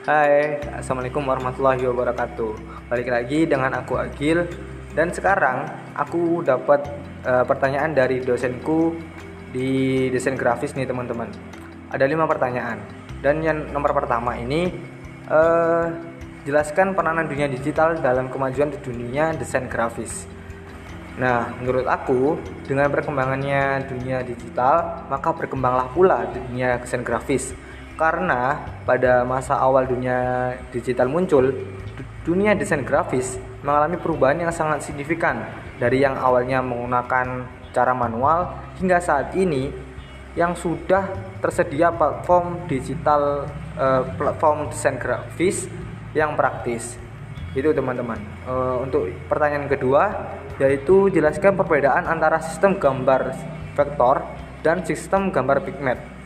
Hai, Assalamualaikum warahmatullahi wabarakatuh. Balik lagi dengan aku Agil. Dan sekarang aku dapat uh, pertanyaan dari dosenku di desain grafis nih teman-teman. Ada lima pertanyaan. Dan yang nomor pertama ini uh, Jelaskan peranan dunia digital dalam kemajuan di dunia desain grafis. Nah, menurut aku, dengan perkembangannya dunia digital, maka berkembanglah pula dunia desain grafis. Karena pada masa awal dunia digital muncul, dunia desain grafis mengalami perubahan yang sangat signifikan dari yang awalnya menggunakan cara manual hingga saat ini yang sudah tersedia platform digital eh, platform desain grafis yang praktis. Itu teman-teman. Eh, untuk pertanyaan kedua, yaitu jelaskan perbedaan antara sistem gambar vektor dan sistem gambar bitmap.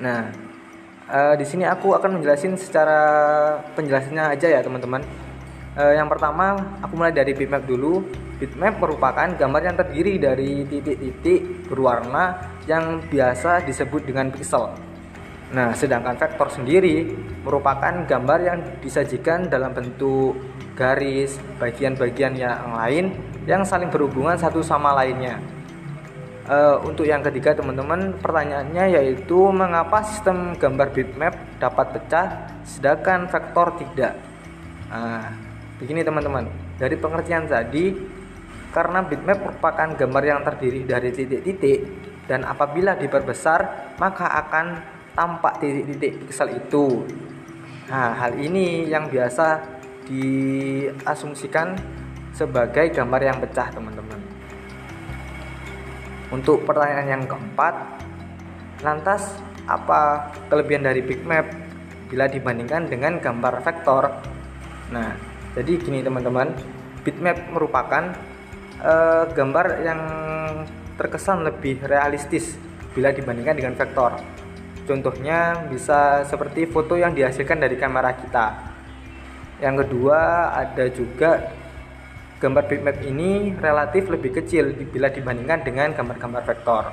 Nah, uh, di sini aku akan menjelaskan secara penjelasannya aja ya teman-teman. Uh, yang pertama, aku mulai dari bitmap dulu. Bitmap merupakan gambar yang terdiri dari titik-titik berwarna yang biasa disebut dengan pixel. Nah, sedangkan vektor sendiri merupakan gambar yang disajikan dalam bentuk garis, bagian-bagian yang lain yang saling berhubungan satu sama lainnya. Uh, untuk yang ketiga teman-teman pertanyaannya yaitu mengapa sistem gambar bitmap dapat pecah sedangkan vektor tidak. Nah, begini teman-teman dari pengertian tadi karena bitmap merupakan gambar yang terdiri dari titik-titik dan apabila diperbesar maka akan tampak titik-titik pixel itu. Nah, hal ini yang biasa diasumsikan sebagai gambar yang pecah teman-teman untuk pertanyaan yang keempat lantas apa kelebihan dari bitmap bila dibandingkan dengan gambar vektor? Nah jadi gini teman-teman. Bitmap merupakan uh, gambar yang terkesan lebih realistis bila dibandingkan dengan vektor. Contohnya bisa seperti foto yang dihasilkan dari kamera kita. Yang kedua ada juga gambar bitmap ini relatif lebih kecil bila dibandingkan dengan gambar-gambar vektor.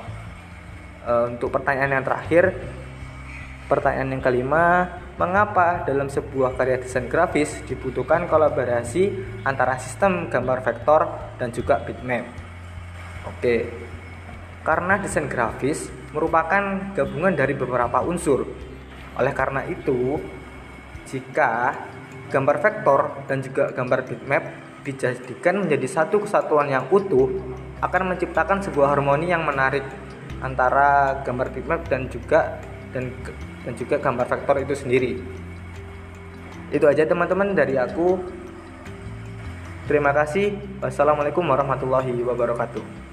E, untuk pertanyaan yang terakhir, pertanyaan yang kelima, mengapa dalam sebuah karya desain grafis dibutuhkan kolaborasi antara sistem gambar vektor dan juga bitmap? Oke, karena desain grafis merupakan gabungan dari beberapa unsur. Oleh karena itu, jika gambar vektor dan juga gambar bitmap dijadikan menjadi satu kesatuan yang utuh akan menciptakan sebuah harmoni yang menarik antara gambar bitmap dan juga dan dan juga gambar vektor itu sendiri. Itu aja teman-teman dari aku. Terima kasih. Wassalamualaikum warahmatullahi wabarakatuh.